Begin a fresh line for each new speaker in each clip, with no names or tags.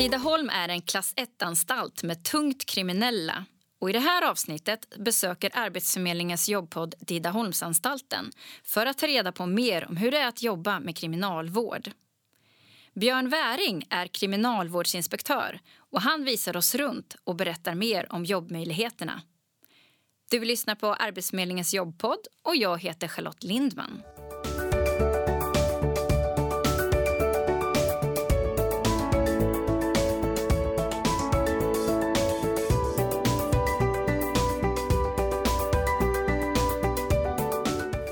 Tidaholm är en klass 1-anstalt med tungt kriminella. Och I det här avsnittet besöker Arbetsförmedlingens jobbpodd Tidaholmsanstalten för att ta reda på mer om hur det är att jobba med kriminalvård. Björn Väring är kriminalvårdsinspektör och han visar oss runt och berättar mer om jobbmöjligheterna. Du lyssnar på Arbetsförmedlingens jobbpodd och jag heter Charlotte Lindman.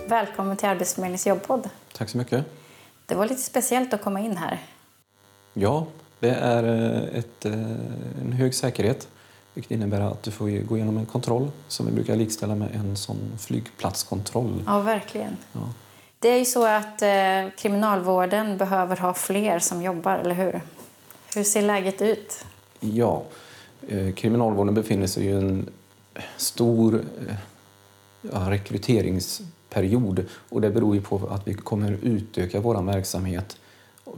Välkommen till Arbetsförmedlingens jobbpodd.
Tack så mycket.
Det var lite speciellt att komma in här.
Ja, det är eh, ett, eh, en hög säkerhet vilket innebär att du får gå igenom en kontroll som vi brukar likställa med en sån flygplatskontroll.
Ja, verkligen. Ja. Det är ju så att eh, kriminalvården behöver ha fler som jobbar, eller hur? Hur ser läget ut?
Ja, eh, kriminalvården befinner sig i en stor eh, ja, period. och det beror ju på att vi kommer utöka vår verksamhet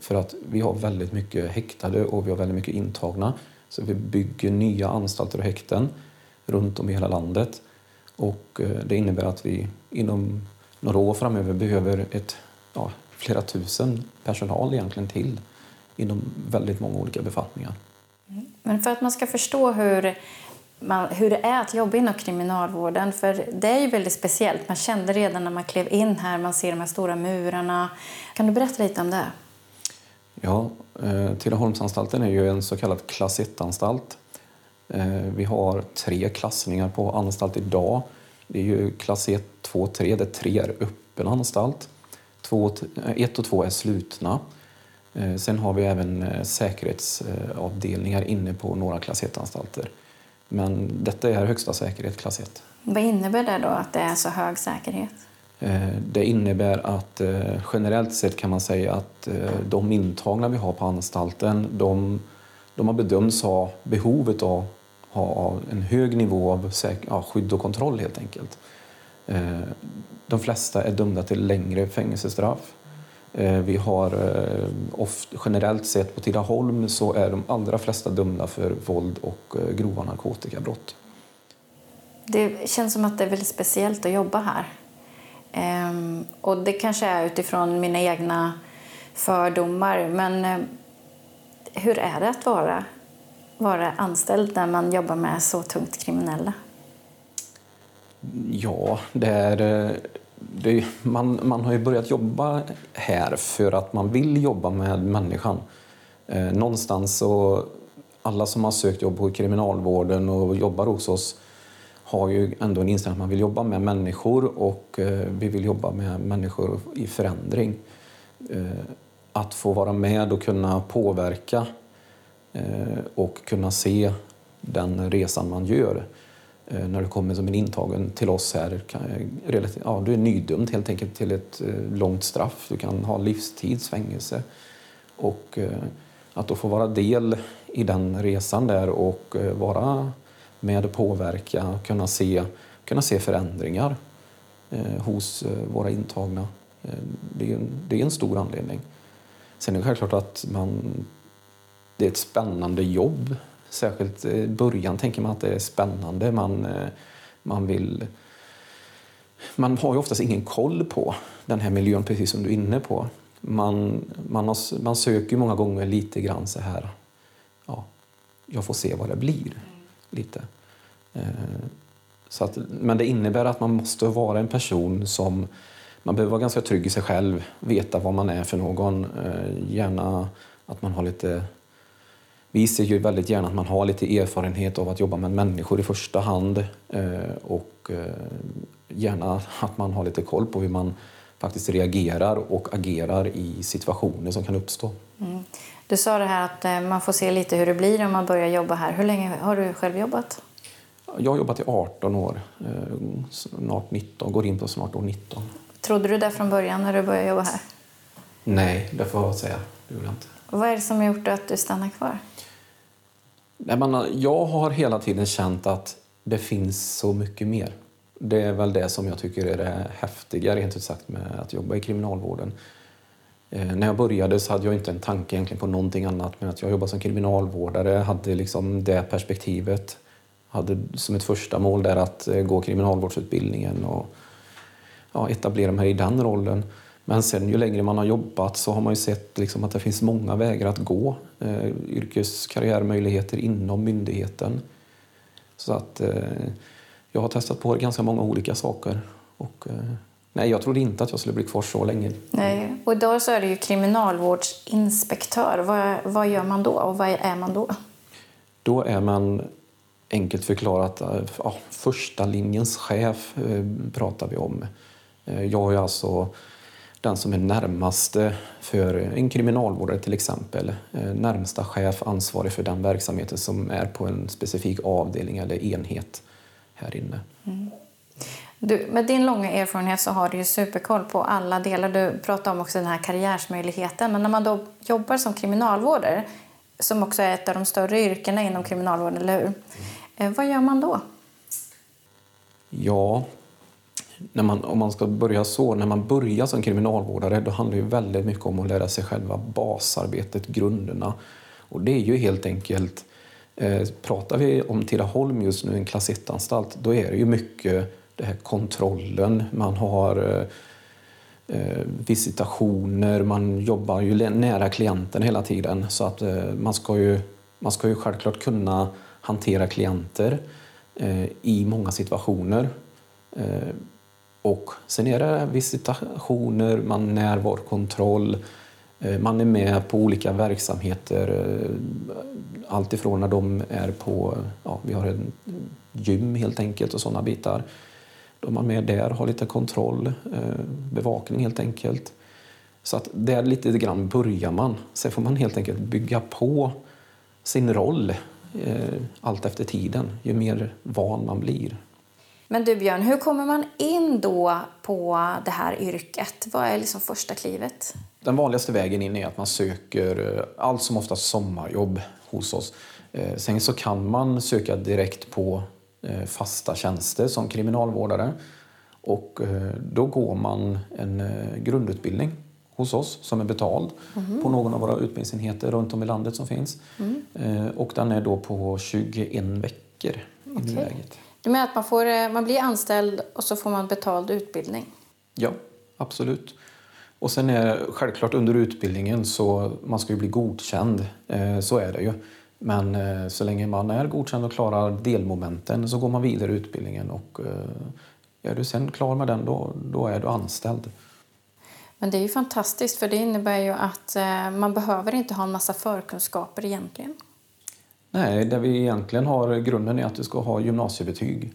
för att vi har väldigt mycket häktade och vi har väldigt mycket intagna. Så vi bygger nya anstalter och häkten runt om i hela landet. Och eh, det innebär att vi inom några år framöver behöver ett, ja, flera tusen personal egentligen till inom väldigt många olika befattningar.
Mm. Men för att man ska förstå hur, man, hur det är att jobba inom kriminalvården, för det är ju väldigt speciellt. Man kände redan när man klev in här, man ser de här stora murarna. Kan du berätta lite om det?
Ja, eh, Tidaholmsanstalten är ju en så kallad klass 1-anstalt. Eh, vi har tre klassningar på anstalt idag. Det är ju klass 1, 2, 3 där 3 är öppen anstalt. 1 eh, och 2 är slutna. Eh, sen har vi även eh, säkerhetsavdelningar inne på några klass 1-anstalter. Men detta är högsta säkerhet, klass 1.
Vad innebär det då att det är så hög säkerhet?
Eh, det innebär att eh, generellt sett kan man säga att eh, de intagna vi har på anstalten de, de har bedömts ha behovet av ha en hög nivå av ja, skydd och kontroll helt enkelt. De flesta är dömda till längre fängelsestraff. Vi har ofta, generellt sett på Tidaholm så är de allra flesta dömda för våld och grova narkotikabrott.
Det känns som att det är väldigt speciellt att jobba här. Um, och det kanske är utifrån mina egna fördomar, men hur är det att vara, vara anställd när man jobbar med så tungt kriminella?
Ja, det är, eh, det, man, man har ju börjat jobba här för att man vill jobba med människan. Eh, någonstans så, alla som har sökt jobb på kriminalvården och jobbar hos oss har ju ändå en inställning att man vill jobba med människor och eh, vi vill jobba med människor i förändring. Eh, att få vara med och kunna påverka eh, och kunna se den resan man gör Eh, när du kommer som en intagen till oss här. Ja, du är nydömd helt enkelt till ett eh, långt straff. Du kan ha livstidsfängelse. Och eh, att då få vara del i den resan där och vara med och påverka, kunna se, kunna se förändringar hos våra intagna. Det, är en, det är en stor anledning. Sen är det självklart att man, det är ett spännande jobb. Särskilt eh, i början tänker man att det är spännande. Man, eh, man vill... Man har ju oftast ingen koll på den här miljön, precis som du är inne på. Man, man, har, man söker många gånger lite grann så här, ja, jag får se vad det blir lite. Eh, så att, men det innebär att man måste vara en person som man behöver vara ganska trygg i sig själv, veta vad man är för någon. Eh, gärna att man har lite... Vi ser ju väldigt gärna att man har lite erfarenhet av att jobba med människor i första hand eh, och gärna att man har lite koll på hur man faktiskt reagerar och agerar i situationer som kan uppstå. Mm.
Du sa det här att man får se lite hur det blir om man börjar jobba här. Hur länge har du själv jobbat?
Jag har jobbat i 18 år, eh, snart 19, går in på snart år 19.
Trodde du det från början när du började jobba här?
Nej, det får jag säga. Det gjorde jag inte
vad är det som har gjort att du stannar kvar?
Eh, jag har hela tiden känt att det finns så mycket mer. Det är väl det som jag tycker är det häftiga rent ut sagt med att jobba i kriminalvården. Eh, när jag började så hade jag inte en tanke egentligen på någonting annat men att jag jobbade som kriminalvårdare, hade liksom det perspektivet. Hade som ett första mål där att eh, gå kriminalvårdsutbildningen och ja, etablera mig i den rollen. Men sen ju längre man har jobbat så har man ju sett liksom att det finns många vägar att gå. Eh, yrkeskarriärmöjligheter inom myndigheten. Så att eh, jag har testat på ganska många olika saker. Och, eh, nej, jag trodde inte att jag skulle bli kvar så länge.
Nej, och idag så är du ju kriminalvårdsinspektör. Vad, vad gör man då och vad är man då?
Då är man enkelt förklarat eh, ja, första linjens chef eh, pratar vi om. Eh, jag är alltså den som är närmaste för en kriminalvårdare till exempel. Närmsta chef ansvarig för den verksamheten som är på en specifik avdelning eller enhet här inne. Mm.
Du, med din långa erfarenhet så har du ju superkoll på alla delar. Du pratade om också den här karriärsmöjligheten. Men när man då jobbar som kriminalvårdare, som också är ett av de större yrkena inom kriminalvården, eller hur? Mm. Vad gör man då?
Ja, när man, om man ska börja så, när man börjar som kriminalvårdare då handlar det väldigt mycket om att lära sig själva basarbetet, grunderna. Och det är ju helt enkelt, eh, pratar vi om Tidaholm just nu, en klass 1-anstalt, då är det ju mycket det här kontrollen, man har eh, eh visitationer, man jobbar ju nära klienten hela tiden. Så att eh, man, ska ju, man ska ju självklart kunna hantera klienter eh, i många situationer. Eh, och sen är det visitationer, man närvarokontroll, eh, man är med på olika verksamheter. Eh, allt ifrån när de är på, ja, vi har en gym helt enkelt och sådana bitar. Då är man med där, har lite kontroll, eh, bevakning helt enkelt. Så att där lite grann börjar man. Sen får man helt enkelt bygga på sin roll allt efter tiden, ju mer van man blir.
Men du Björn, hur kommer man in då på det här yrket? Vad är liksom första klivet?
Den vanligaste vägen in är att man söker eh, allt som oftast sommarjobb hos oss. Eh, sen så kan man söka direkt på eh, fasta tjänster som kriminalvårdare. Och då går man en grundutbildning hos oss som är betald mm. på någon av våra utbildningsenheter runt om i landet som finns. Mm. Och den är då på 21 veckor i okay. nuläget.
Du menar att man, får, eh, man blir anställd och så får man betald utbildning?
Ja, absolut. Och sen är självklart under utbildningen så man ska ju bli godkänd, eh, så är det ju. Men eh, så länge man är godkänd och klarar delmomenten så går man vidare i utbildningen och är du sen klar med den då, då är du anställd.
Men det är ju fantastiskt för det innebär ju att man behöver inte ha en massa förkunskaper egentligen.
Nej, det vi egentligen har grunden är att du ska ha gymnasiebetyg.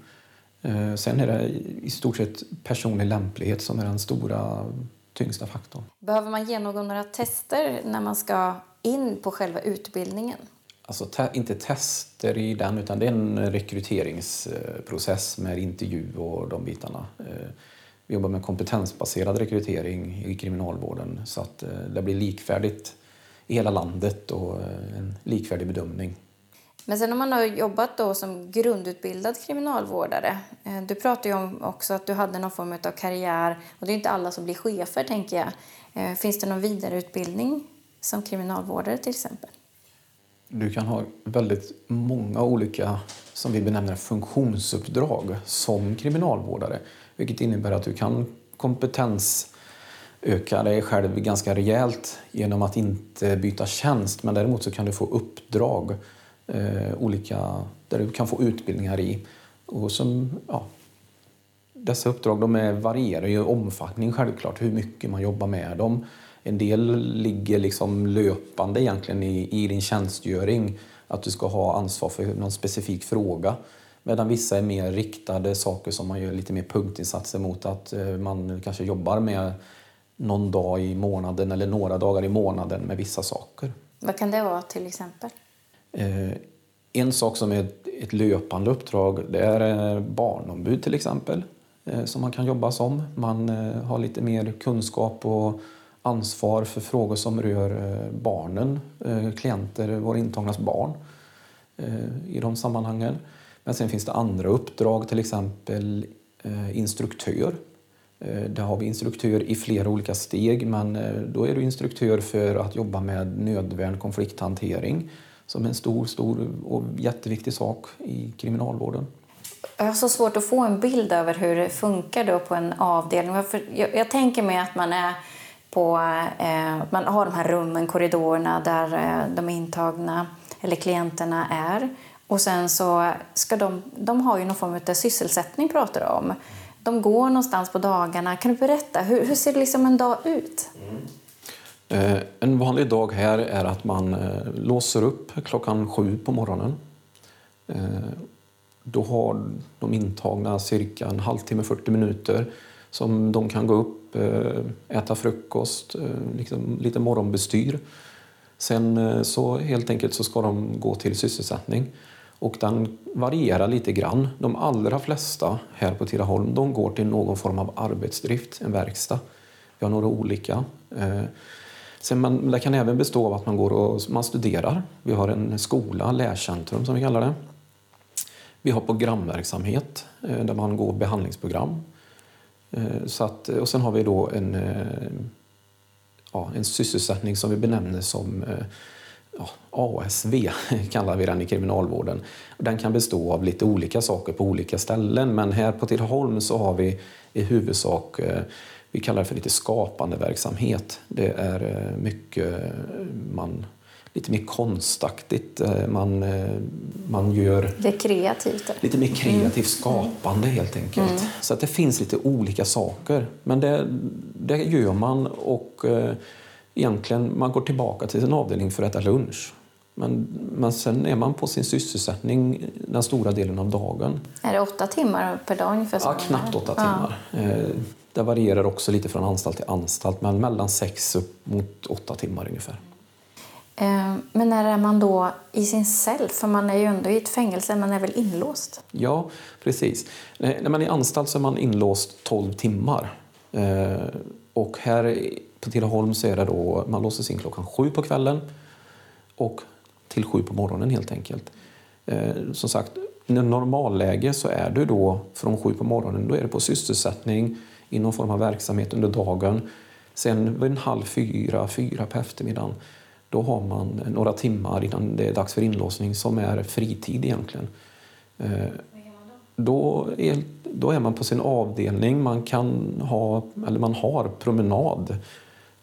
Eh, sen är det i stort sett personlig lämplighet som är den stora tyngsta faktorn.
Behöver man genomgå några tester när man ska in på själva utbildningen?
Alltså te inte tester i den, utan det är en rekryteringsprocess med intervju och de bitarna. Eh, vi jobbar med kompetensbaserad rekrytering i kriminalvården så att eh, det blir likvärdigt i hela landet och en likvärdig bedömning.
Men sen om man har jobbat då som grundutbildad kriminalvårdare. Eh, du pratade ju om också att du hade någon form av karriär och det är inte alla som blir chefer tänker jag. Eh, finns det någon vidareutbildning som kriminalvårdare till exempel?
Du kan ha väldigt många olika, som vi benämner funktionsuppdrag som kriminalvårdare. Vilket innebär att du kan kompetensöka dig själv ganska rejält genom att inte byta tjänst. Men däremot så kan du få uppdrag eh, olika, där du kan få utbildningar i. Och som, ja, dessa uppdrag de är, varierar i omfattning självklart, hur mycket man jobbar med dem. En del ligger liksom löpande egentligen i, i din tjänstgöring, att du ska ha ansvar för någon specifik fråga. Medan vissa är mer riktade saker som man gör lite mer punktinsatser mot att eh, man kanske jobbar med någon dag i månaden eller några dagar i månaden med vissa saker.
Vad kan det vara till exempel?
Eh, en sak som är ett löpande uppdrag det är eh, barnombud till exempel eh, som man kan jobba som. Man har lite mer kunskap och ansvar för frågor som rör barnen, klienter, våra intagnas barn i de sammanhangen. Men sen finns det andra uppdrag, till exempel instruktör. Där har vi instruktör i flera olika steg, men då är du instruktör för att jobba med nödvärn konflikthantering som en stor, stor och jätteviktig sak i kriminalvården.
Jag har så svårt att få en bild över hur det funkar då på en avdelning. Jag, jag tänker mig att man är på, eh, man har de här rummen, korridorerna där eh, de intagna eller klienterna är. Och sen så ska de, de har ju någon form av sysselsättning pratar de om. De går någonstans på dagarna. Kan du berätta, hur, hur ser liksom en dag ut? Mm.
Eh, en vanlig dag här är att man eh, låser upp klockan sju på morgonen. Eh, då har de intagna cirka en halvtimme, 40 minuter som de kan gå upp, äta frukost, liksom lite morgonbestyr. Sen så helt enkelt så ska de gå till sysselsättning och den varierar lite grann. De allra flesta här på Tidaholm de går till någon form av arbetsdrift, en verkstad. Vi har några olika. Sen man, det kan även bestå av att man går och man studerar. Vi har en skola, lärcentrum som vi kallar det. Vi har programverksamhet eh, där man går behandlingsprogram. Eh, så att, och sen har vi då en, eh, ja, en sysselsättning som vi benämner som ja, ASV, kallar vi den i kriminalvården. Den kan bestå av lite olika saker på olika ställen men här på Tidaholm så har vi i huvudsak vi kallar det för lite skapande verksamhet. Det är eh, mycket man, lite mer konstaktigt. Eh, man, eh, man gör...
Det är kreativt.
Lite mer kreativt mm. skapande helt enkelt. Mm. Så att det finns lite olika saker. Men det, det gör man och egentligen man går tillbaka till sin avdelning för att äta lunch. Men, men sen är man på sin sysselsättning den stora delen av dagen.
Är det åtta timmar per dag ungefär?
Ja, knappt åtta timmar. Ja. Det varierar också lite från anstalt till anstalt, men mellan sex upp mot åtta timmar ungefär.
Eh, men när är man då i sin cell? För man är ju ändå i ett fängelse, man är väl inlåst?
Ja, precis. När man är i anstalt så är man inlåst 12 timmar. Eh, och här på Tidaholm så är det då, man låses in klockan sju på kvällen och till sju på morgonen helt enkelt. Eh, som sagt, i normalläge så är du då från sju på morgonen, då är du på sysselsättning i någon form av verksamhet under dagen. Sen vid en halv fyra, fyra på eftermiddagen, då har man några timmar innan det är dags för inlåsning som är fritid egentligen. Eh, då är, då är man på sin avdelning, man kan ha, eller man har promenad.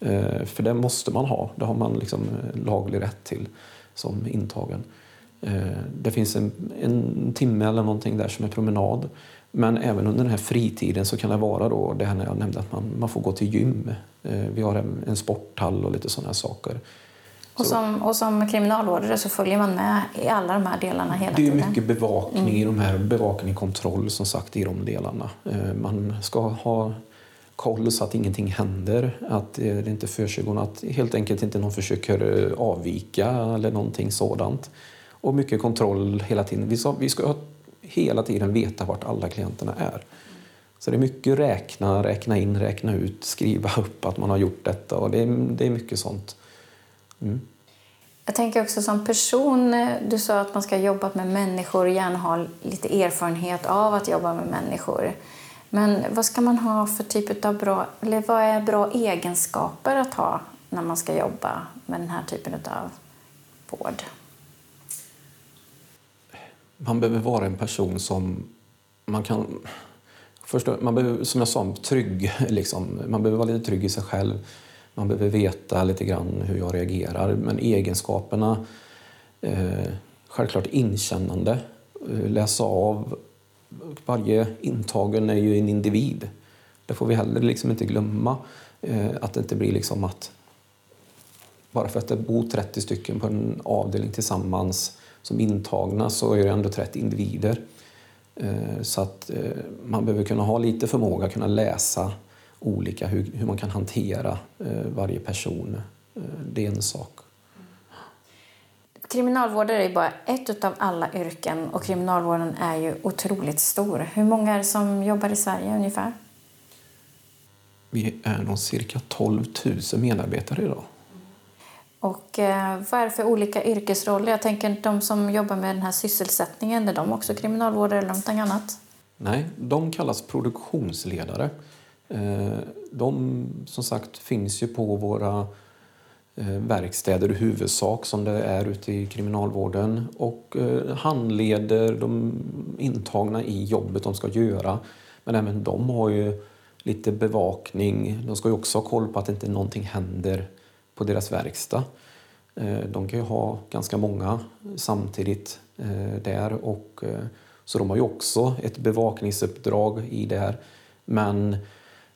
Eh, för det måste man ha, det har man liksom eh, laglig rätt till som intagen. Det finns en, en timme eller någonting där som är promenad. Men även under den här fritiden så kan det vara då det här när jag nämnde att man, man får gå till gym. Eh, vi har en, en sporthall och lite sådana saker.
Och som, och som kriminalvårdare så följer man med i alla de här delarna hela
tiden?
Det
är mycket bevakning mm. i de här, bevakning och kontroll som sagt i de delarna. Eh, man ska ha koll så att ingenting händer, att det inte försiggår att helt enkelt inte någon försöker avvika eller någonting sådant. Och mycket kontroll hela tiden. Vi ska, vi ska hela tiden veta vart alla klienterna är. Så det är mycket räkna, räkna in, räkna ut, skriva upp att man har gjort detta och det är, det är mycket sånt. Mm.
Jag tänker också som person, du sa att man ska jobba med människor och gärna ha lite erfarenhet av att jobba med människor. Men vad ska man ha för typ av bra, eller vad är bra egenskaper att ha när man ska jobba med den här typen av vård?
Man behöver vara en person som man kan... Förstå, man behöver, som jag sa, trygg. Liksom. Man behöver vara lite trygg i sig själv. Man behöver veta lite grann hur jag reagerar. Men egenskaperna, eh, självklart inkännande, eh, läsa av. Varje intagen är ju en individ. Det får vi heller liksom inte glömma. Eh, att det inte blir liksom att bara för att det bor 30 stycken på en avdelning tillsammans som intagna så är det ändå 30 individer. Eh, så att eh, man behöver kunna ha lite förmåga att kunna läsa olika, hur, hur man kan hantera eh, varje person. Det är en sak.
Kriminalvårdare är bara ett av alla yrken och kriminalvården är ju otroligt stor. Hur många är det som jobbar i Sverige ungefär?
Vi är nog cirka 12 000 medarbetare idag.
Och eh, vad är det för olika yrkesroller? Jag tänker de som jobbar med den här sysselsättningen, är de också kriminalvårdare eller något annat?
Nej, de kallas produktionsledare. Eh, de som sagt finns ju på våra eh, verkstäder i huvudsak som det är ute i kriminalvården och eh, handleder de intagna i jobbet de ska göra. Men även de har ju lite bevakning. De ska ju också ha koll på att inte någonting händer på deras verkstad. De kan ju ha ganska många samtidigt där och så de har ju också ett bevakningsuppdrag i det här. Men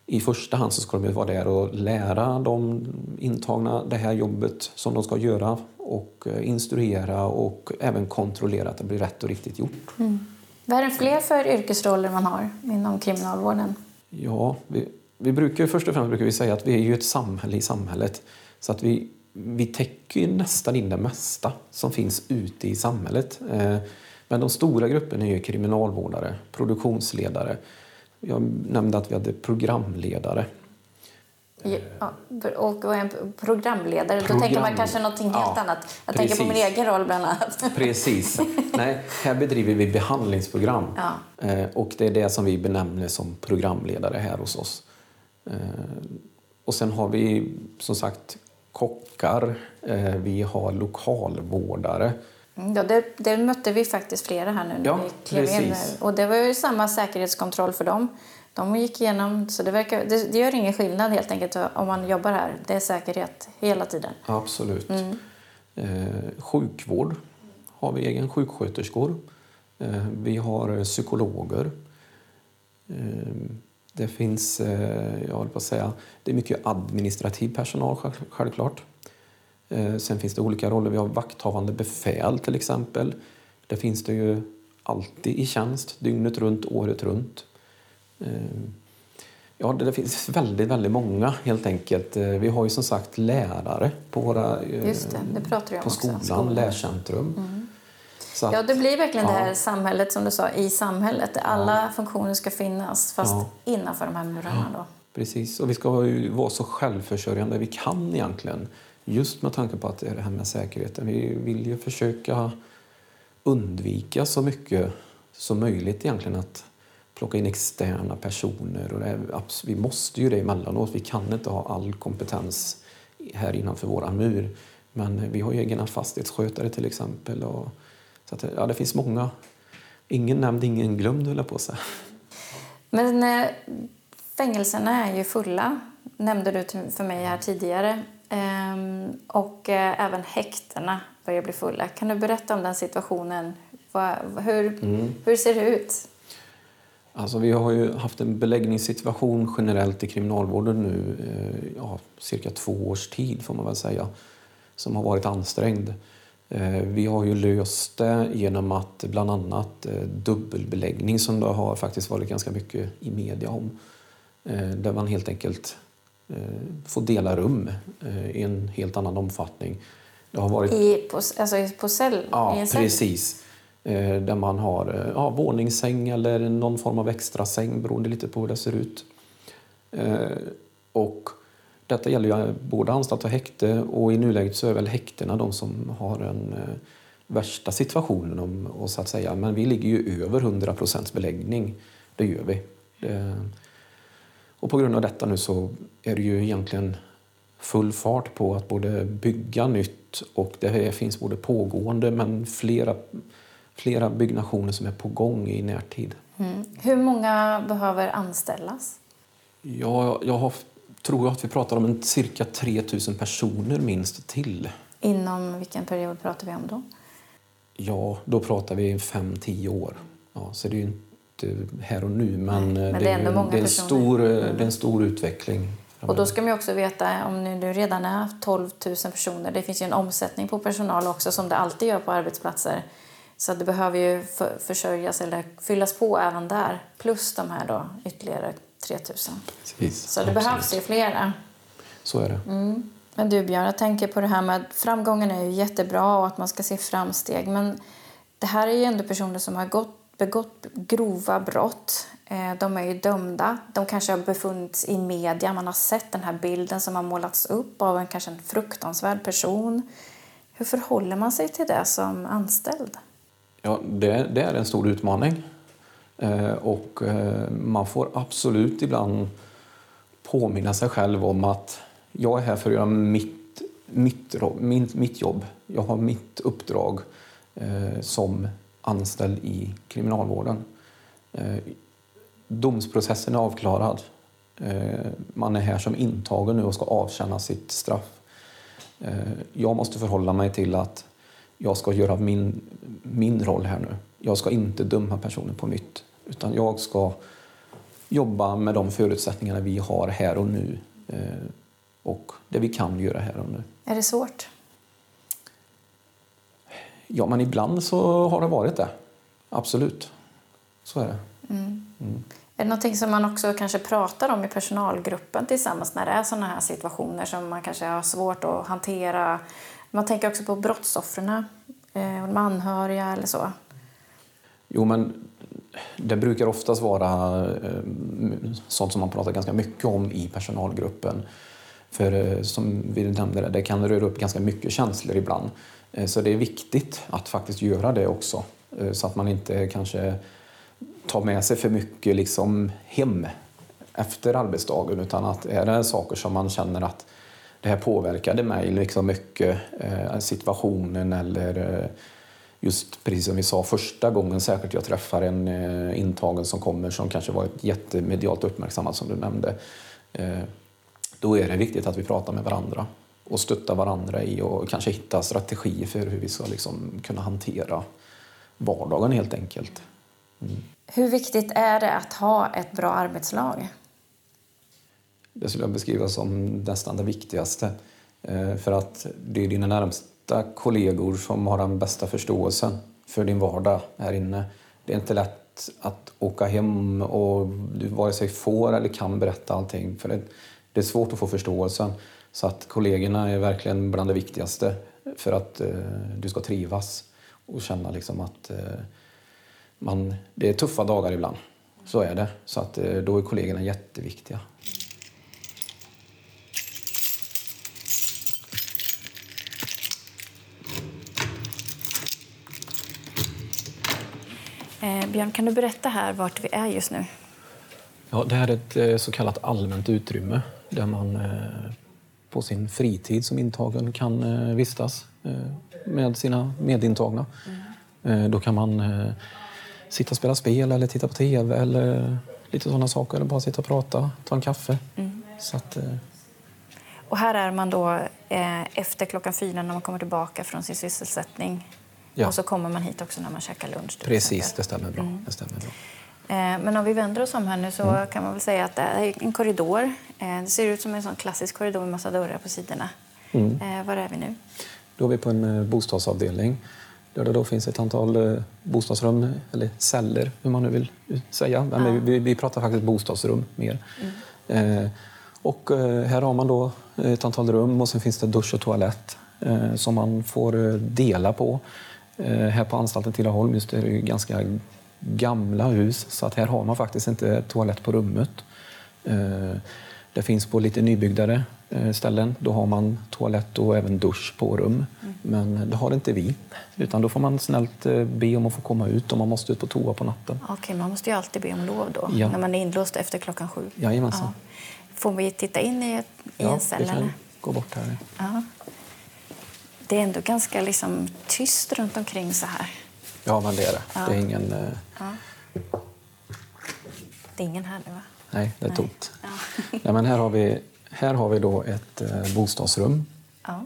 i första hand så ska de vara där och lära de intagna det här jobbet som de ska göra och eh, instruera och även kontrollera att det blir rätt och riktigt gjort. Mm.
Vad är det fler för yrkesroller man har inom kriminalvården?
Ja, vi, vi brukar först och främst brukar vi säga att vi är ju ett samhälle i samhället. Så att vi, vi täcker nästan in det mesta som finns ute i samhället. Eh, men de stora grupperna är ju kriminalvårdare, produktionsledare, jag nämnde att vi hade programledare.
Ja, och en programledare, Program... då tänker man kanske någonting helt ja, annat. Jag precis. tänker på min egen roll bland annat.
Precis. Nej, här bedriver vi behandlingsprogram. Ja. Eh, och det är det som vi benämner som programledare här hos oss. Eh, och sen har vi som sagt kockar, eh, vi har lokalvårdare
Mm, ja, det, det, mötte vi faktiskt flera här nu när ja, vi klev in. Och det var ju samma säkerhetskontroll för dem. De gick igenom, så det, verkar, det, det, gör ingen skillnad helt enkelt om man jobbar här. Det är säkerhet hela tiden.
Absolut. Mm. Eh, sjukvård har vi egen sjuksköterskor. Eh, vi har psykologer. Eh, det finns, eh, jag håller på att säga, det är mycket administrativ personal självklart. Eh, sen finns det olika roller. Vi har vakthavande befäl till exempel. Det finns det ju alltid i tjänst, dygnet runt, året runt. Eh, ja, det finns väldigt, väldigt många helt enkelt. Vi har ju som sagt lärare på våra
Just det, det pratar jag
på skolan, skolan. lärcentrum.
Mm. Att, ja, det blir verkligen ja. det här samhället som du sa, i samhället där alla ja. funktioner ska finnas fast ja. innanför de här murarna. Då.
Precis, och vi ska vara så självförsörjande vi kan egentligen. Just med tanke på att det är det här med säkerheten. Vi vill ju försöka undvika så mycket som möjligt egentligen att plocka in externa personer. Och är, vi måste ju det emellanåt. Vi kan inte ha all kompetens här innanför våra mur. Men vi har ju egna fastighetsskötare till exempel. Och, så att, ja, det finns många. Ingen nämnd, ingen glömd höll jag på att säga.
Men eh, fängelserna är ju fulla, nämnde du för mig här tidigare. Ehm, och eh, även häktena börjar bli fulla. Kan du berätta om den situationen? Hur, mm. hur ser det ut?
Alltså, vi har ju haft en beläggningssituation generellt i kriminalvården nu eh, ja, cirka två års tid får man väl säga, som har varit ansträngd. Eh, vi har ju löst det genom att bland annat dubbelbeläggning som det har faktiskt varit ganska mycket i media om. Där man helt enkelt Eh, få dela rum eh, i en helt annan omfattning.
Det har varit... I, på, alltså på cell?
Ja, precis. Eh, där man har ja, våningssäng eller någon form av extra säng beroende lite på hur det ser ut. Och detta gäller ju både anstalt och häkte och i nuläget så är väl häktena de som har den värsta situationen. Om, och så att säga. Men vi ligger ju över 100% beläggning. Det gör vi. Det, och på grund av detta nu så är det ju egentligen full fart på att både bygga nytt och det finns både pågående men flera, flera byggnationer som är på gång i närtid.
Mm. Hur många behöver anställas?
Ja, jag har, tror att vi pratar om en cirka 3 000 personer minst till.
Inom vilken period pratar vi om då?
Ja, då pratar vi 5-10 år. Ja, så det är här och nu, men,
Nej, men det, är,
det, det, är en stor, det är en stor utveckling.
Och då ska man också veta, om det nu redan är 12 000 personer, det finns ju en omsättning på personal också som det alltid gör på arbetsplatser. Så det behöver ju försörjas eller fyllas på även där, plus de här då ytterligare 3 000. Precis, så det absolut. behövs ju flera.
Så är det.
Mm. Men du Björn, jag tänker på det här med framgången är ju jättebra och att man ska se framsteg, men det här är ju ändå personer som har gått begått grova brott. Eh, de är ju dömda. De kanske har befunnits i media. Man har sett den här bilden som har målats upp av en kanske en fruktansvärd person. Hur förhåller man sig till det som anställd?
Ja, det, det är en stor utmaning. Eh, och eh, man får absolut ibland påminna sig själv om att jag är här för att göra mitt, mitt, mitt, mitt jobb. Jag har mitt uppdrag eh, som anställd i kriminalvården. Domsprocessen är avklarad. Man är här som intagen nu och ska avtjäna sitt straff. Jag måste förhålla mig till att jag ska göra min, min roll här nu. Jag ska inte döma personen på nytt, utan jag ska jobba med de förutsättningarna vi har här och nu eh, och det vi kan göra här och nu.
Är det svårt?
Ja, men ibland så har det varit det. Absolut. Så är det.
Mm. Mm. Är det någonting som man också kanske pratar om i personalgruppen tillsammans när det är sådana här situationer som man kanske har svårt att hantera? Man tänker också på brottsoffren, eh, de anhöriga eller så.
Jo, men det brukar oftast vara eh, sånt som man pratar ganska mycket om i personalgruppen. För eh, som vi nämnde, det kan röra upp ganska mycket känslor ibland. Eh, så det är viktigt att faktiskt göra det också. Så att man inte kanske tar med sig för mycket liksom hem efter arbetsdagen utan att är det saker som man känner att det här påverkade mig liksom mycket, situationen eller just precis som vi sa första gången särskilt jag träffar en eh, intagen som kommer som kanske varit jättemedialt uppmärksammad som du nämnde. Eh, då är det viktigt att vi pratar med varandra och stöttar varandra i och kanske hitta strategier för hur vi ska liksom kunna hantera vardagen helt enkelt.
Mm. Hur viktigt är det att ha ett bra arbetslag?
Det skulle jag beskriva som nästan det viktigaste. Eh, för att det är dina hitta kollegor som har den bästa förståelsen för din vardag här inne. Det är inte lätt att åka hem och du vare sig får eller kan berätta allting. För det, är svårt att få förståelsen. Så att kollegorna är verkligen bland det viktigaste för att eh, du ska trivas och känna liksom att eh, man, det är tuffa dagar ibland. Så är det. Så att, eh, då är kollegorna jätteviktiga.
Eh, Björn, kan du berätta här vart vi är just nu?
Ja, det här är ett eh, så kallat allmänt utrymme där man eh, på sin fritid som intagen kan eh, vistas med sina medintagna. Mm. Då kan man sitta och spela spel eller titta på tv eller lite sådana saker. Eller bara sitta och prata, ta en kaffe. Mm. Så att.
Och här är man då efter klockan fyra när man kommer tillbaka från sin sysselsättning. Ja. Och så kommer man hit också när man käkar lunch.
Precis, det stämmer bra. Mm. Det stämmer bra.
Eh, men om vi vänder oss om här nu så mm. kan man väl säga att det är en korridor. Eh, det ser ut som en sån klassisk korridor med massa dörrar på sidorna. Mm. Eh, var är vi nu?
Då är vi på en bostadsavdelning där det då finns ett antal bostadsrum, eller celler hur man nu vill säga. Men ja. vi, vi, pratar faktiskt bostadsrum mer. Mm. Eh, och här har man då ett antal rum och sen finns det dusch och toalett eh, som man får dela på. Eh, här på anstalten Tidaholm just är det ganska gamla hus så att här har man faktiskt inte toalett på rummet. Det finns på lite nybyggdare Eh, ställen. Då har man toalett och även dusch på rum. Mm. Men det har inte vi. Utan då får man snällt eh, be om att få komma ut om man måste ut på toa på natten.
Okej, man måste ju alltid be om lov då, ja. när man är inlåst efter klockan sju?
Jajamensan. Ja.
Får vi titta in i, ett, i
ja,
en cell? Ja, vi kan
gå bort här.
Ja. Det är ändå ganska liksom tyst runt omkring så här.
Ja, men det är det. Ja. Det är ingen... Eh... Ja.
Det är ingen här nu, va?
Nej, det är tomt. Ja. Nej, men här har vi här har vi då ett eh, bostadsrum. Ja.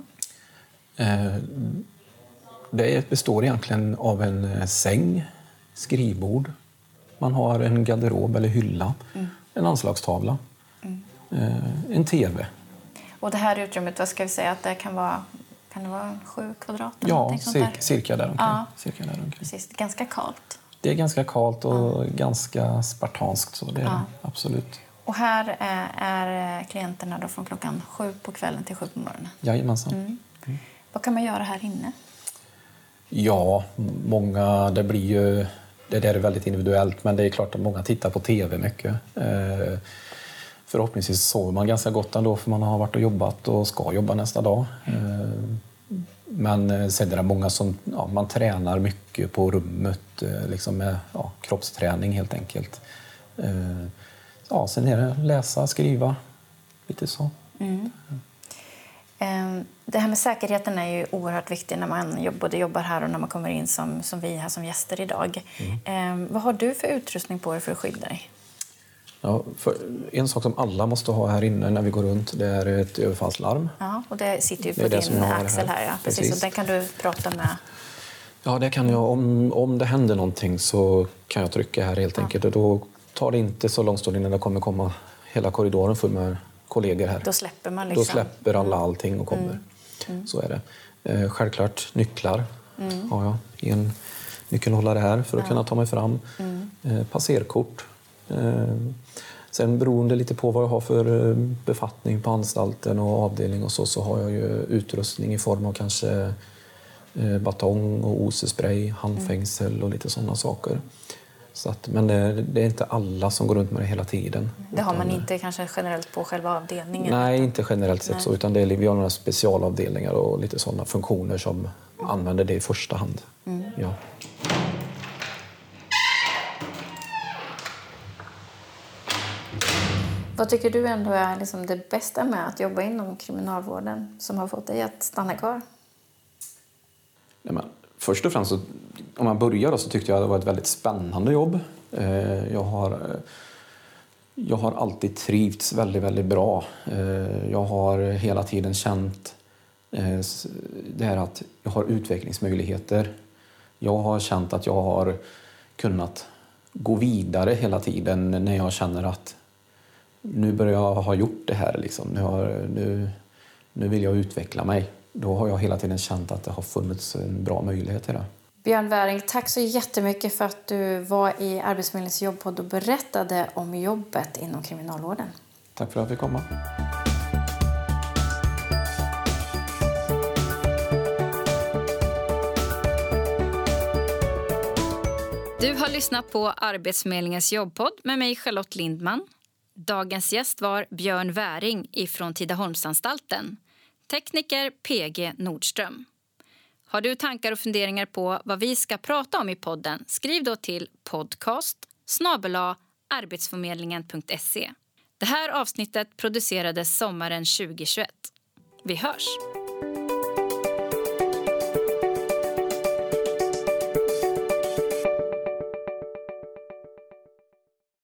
Eh, det består egentligen av en säng, skrivbord, man har en garderob eller hylla, mm. en anslagstavla, mm. en tv.
Och det här utrymmet, vad ska vi säga att det kan vara? Kan det vara sju kvadrat?
Ja, cirka, cirka. Ja. Cirka
däromkring. Precis. Ganska kallt.
Det är ganska kallt och ja. ganska spartanskt. Så det är ja. absolut.
Och här är klienterna då från klockan sju på kvällen till sju på morgonen?
Jajamensan. Mm. Mm.
Vad kan man göra här inne?
Ja, många, det blir ju... Det där är väldigt individuellt, men det är klart att många tittar på tv mycket. Eh, förhoppningsvis sover man ganska gott ändå, för man har varit och jobbat och ska jobba nästa dag. Eh, men sen är det många som ja, man tränar mycket på rummet, eh, liksom med ja, kroppsträning helt enkelt. Ja, sen är det läsa, skriva, lite så.
Ehm, Det här med säkerheten är ju oerhört viktigt när man både jobbar här och när man kommer in som, som vi här som gäster idag. Ehm, Vad har du för utrustning på dig för att skydda dig?
Ja, en sak som alla måste ha här inne när vi går runt det är ett överfallslarm.
Ja, och det sitter ju på din axel
här.
här. ja. Precis.
Precis.
Och den kan du prata med.
Ja, det kan jag. Om, om det händer någonting så kan jag trycka här helt enkelt. Och då tar det inte så lång stund innan det kommer komma hela korridoren full med kollegor här.
Då släpper man
Då
liksom.
släpper alla allting och kommer. Så är det. Eh, självklart nycklar har jag i en nyckelhållare här för att kunna ta mig fram. Eh, passerkort. Eh, sen beroende lite på vad jag har för eh, befattning på anstalten och avdelning och så, så har jag ju utrustning i form av kanske eh, batong och OC-spray, handfängsel och lite sådana saker. Så att, men det, det är inte alla som går runt med det hela tiden.
Det har man
Utan,
inte kanske generellt på själva avdelningen.
Nej, inte generellt sett
Nej.
så. Utan det är, vi har några specialavdelningar och lite sådana funktioner som använder det i första hand. Ja.
Vad tycker du ändå är liksom det bästa med att jobba inom kriminalvården som har fått dig att stanna kvar?
Nej, men, först och främst, så, om man börjar då, så tyckte jag att det var ett väldigt spännande jobb. Eh, jag, har, eh, jag har alltid trivts väldigt, väldigt bra. Eh, jag har hela tiden känt det här att jag har utvecklingsmöjligheter. Jag har känt att jag har kunnat gå vidare hela tiden när jag känner att nu börjar jag ha gjort det här. Liksom. Nu, har, nu, nu vill jag utveckla mig. Då har jag hela tiden känt att det har funnits en bra möjlighet till det.
Björn Wäring, tack så jättemycket för att du var i Arbetsförmedlingens jobbpodd och berättade om jobbet inom kriminalvården.
Tack för att jag fick komma.
Du har lyssnat på Arbetsförmedlingens jobbpodd med mig Charlotte Lindman. Dagens gäst var Björn Väring från Tidaholmsanstalten. Tekniker PG Nordström. Har du tankar och funderingar på vad vi ska prata om i podden? Skriv då till podcast snabel-a arbetsförmedlingen.se. Det här avsnittet producerades sommaren 2021. Vi hörs!